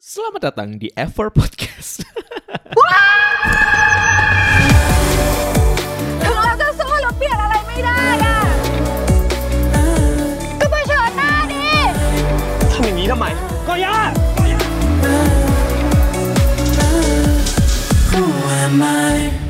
Selamat datang di Ever Podcast. เราจะสู้เราเปลี่ยนอะไรไม่ได้อะก็เผชิญหน้าดิ ทำอย่างนี้ทำไม ก็ยาก Who am I?